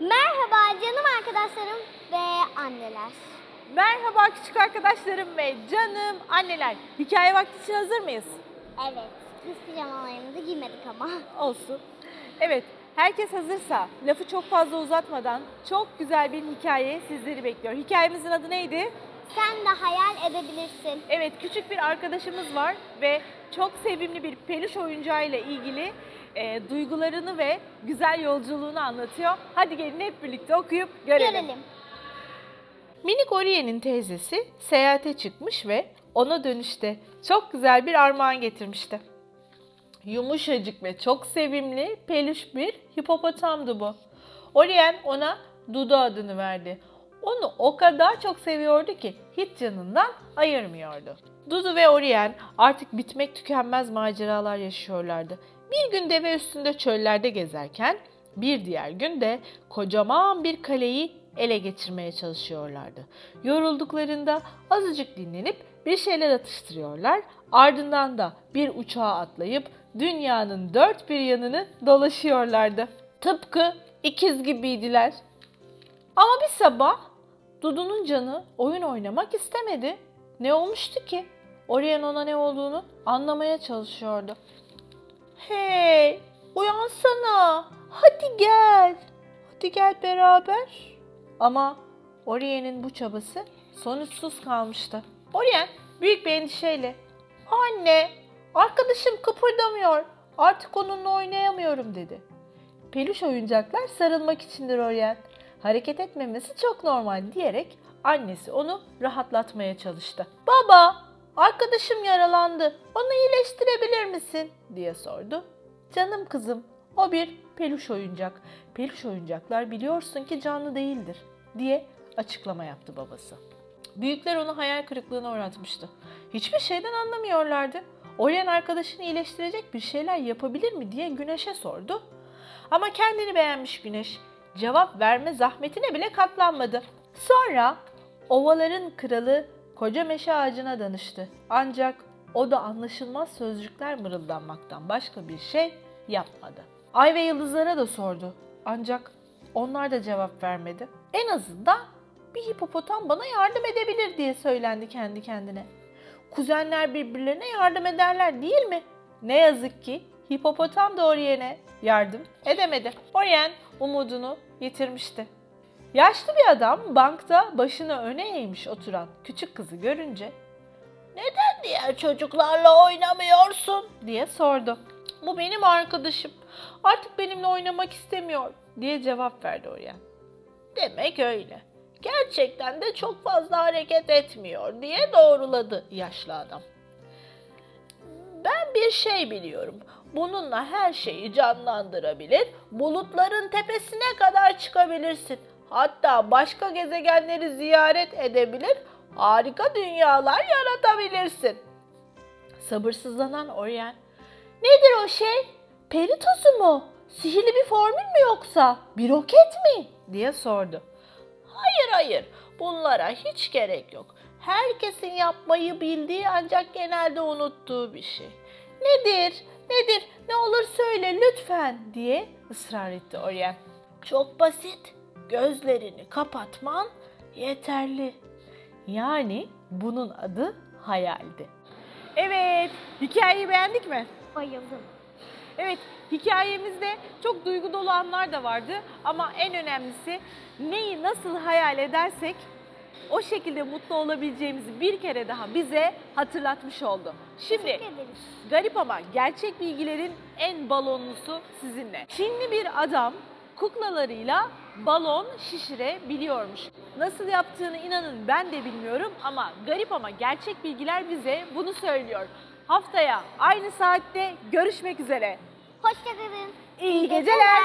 Merhaba canım arkadaşlarım ve anneler. Merhaba küçük arkadaşlarım ve canım anneler. Hikaye vakti için hazır mıyız? Evet, biz pijamalarımızı giymedik ama. Olsun. Evet, herkes hazırsa lafı çok fazla uzatmadan çok güzel bir hikaye sizleri bekliyor. Hikayemizin adı neydi? Sen de hayal edebilirsin. Evet, küçük bir arkadaşımız var ve çok sevimli bir peluş oyuncağıyla ilgili e, duygularını ve güzel yolculuğunu anlatıyor. Hadi gelin hep birlikte okuyup görelim. Görelim. Minik Oriye'nin teyzesi seyahate çıkmış ve ona dönüşte çok güzel bir armağan getirmişti. Yumuşacık ve çok sevimli peluş bir hipopotamdı bu. Oriyen ona Dudu adını verdi. Onu o kadar çok seviyordu ki hiç canından ayırmıyordu. Dudu ve Oriyen artık bitmek tükenmez maceralar yaşıyorlardı. Bir gün deve üstünde çöllerde gezerken bir diğer gün de kocaman bir kaleyi ele geçirmeye çalışıyorlardı. Yorulduklarında azıcık dinlenip bir şeyler atıştırıyorlar. Ardından da bir uçağa atlayıp dünyanın dört bir yanını dolaşıyorlardı. Tıpkı ikiz gibiydiler. Ama bir sabah Dudu'nun canı oyun oynamak istemedi. Ne olmuştu ki? Orion ona ne olduğunu anlamaya çalışıyordu. Hey, uyansana. Hadi gel. Hadi gel beraber. Ama Orion'in bu çabası sonuçsuz kalmıştı. Orion büyük bir endişeyle Anne, arkadaşım kıpırdamıyor. Artık onunla oynayamıyorum dedi. Peluş oyuncaklar sarılmak içindir Orion. Hareket etmemesi çok normal diyerek annesi onu rahatlatmaya çalıştı. Baba, arkadaşım yaralandı. Onu iyileştirebilir misin? diye sordu. Canım kızım, o bir peluş oyuncak. Peluş oyuncaklar biliyorsun ki canlı değildir diye açıklama yaptı babası. Büyükler onu hayal kırıklığına uğratmıştı. Hiçbir şeyden anlamıyorlardı. Orion arkadaşını iyileştirecek bir şeyler yapabilir mi diye Güneş'e sordu. Ama kendini beğenmiş Güneş cevap verme zahmetine bile katlanmadı. Sonra ovaların kralı koca meşe ağacına danıştı. Ancak o da anlaşılmaz sözcükler mırıldanmaktan başka bir şey yapmadı. Ay ve yıldızlara da sordu. Ancak onlar da cevap vermedi. En azından bir hipopotam bana yardım edebilir diye söylendi kendi kendine. Kuzenler birbirlerine yardım ederler değil mi? Ne yazık ki hipopotam da Oriyen'e yardım edemedi. Oriyen umudunu yitirmişti. Yaşlı bir adam bankta başını öne eğmiş oturan küçük kızı görünce neden diğer çocuklarla oynamıyorsun diye sordu. Bu benim arkadaşım. Artık benimle oynamak istemiyor diye cevap verdi Oriyen. Demek öyle. Gerçekten de çok fazla hareket etmiyor diye doğruladı yaşlı adam. Ben bir şey biliyorum. Bununla her şeyi canlandırabilir, bulutların tepesine kadar çıkabilirsin. Hatta başka gezegenleri ziyaret edebilir, harika dünyalar yaratabilirsin. Sabırsızlanan Orion, nedir o şey? Peri tozu mu? Sihirli bir formül mü yoksa? Bir roket mi? diye sordu. Hayır hayır, bunlara hiç gerek yok. Herkesin yapmayı bildiği ancak genelde unuttuğu bir şey. Nedir? Nedir? Ne olur söyle lütfen diye ısrar etti Orion. Çok basit. Gözlerini kapatman yeterli. Yani bunun adı hayaldi. Evet, hikayeyi beğendik mi? Bayıldım. Evet, hikayemizde çok duygu dolu anlar da vardı ama en önemlisi neyi nasıl hayal edersek o şekilde mutlu olabileceğimizi bir kere daha bize hatırlatmış oldu. Şimdi garip ama gerçek bilgilerin en balonlusu sizinle. Çinli bir adam kuklalarıyla balon şişirebiliyormuş. Nasıl yaptığını inanın ben de bilmiyorum ama garip ama gerçek bilgiler bize bunu söylüyor. Haftaya aynı saatte görüşmek üzere. Hoşçakalın. İyi geceler.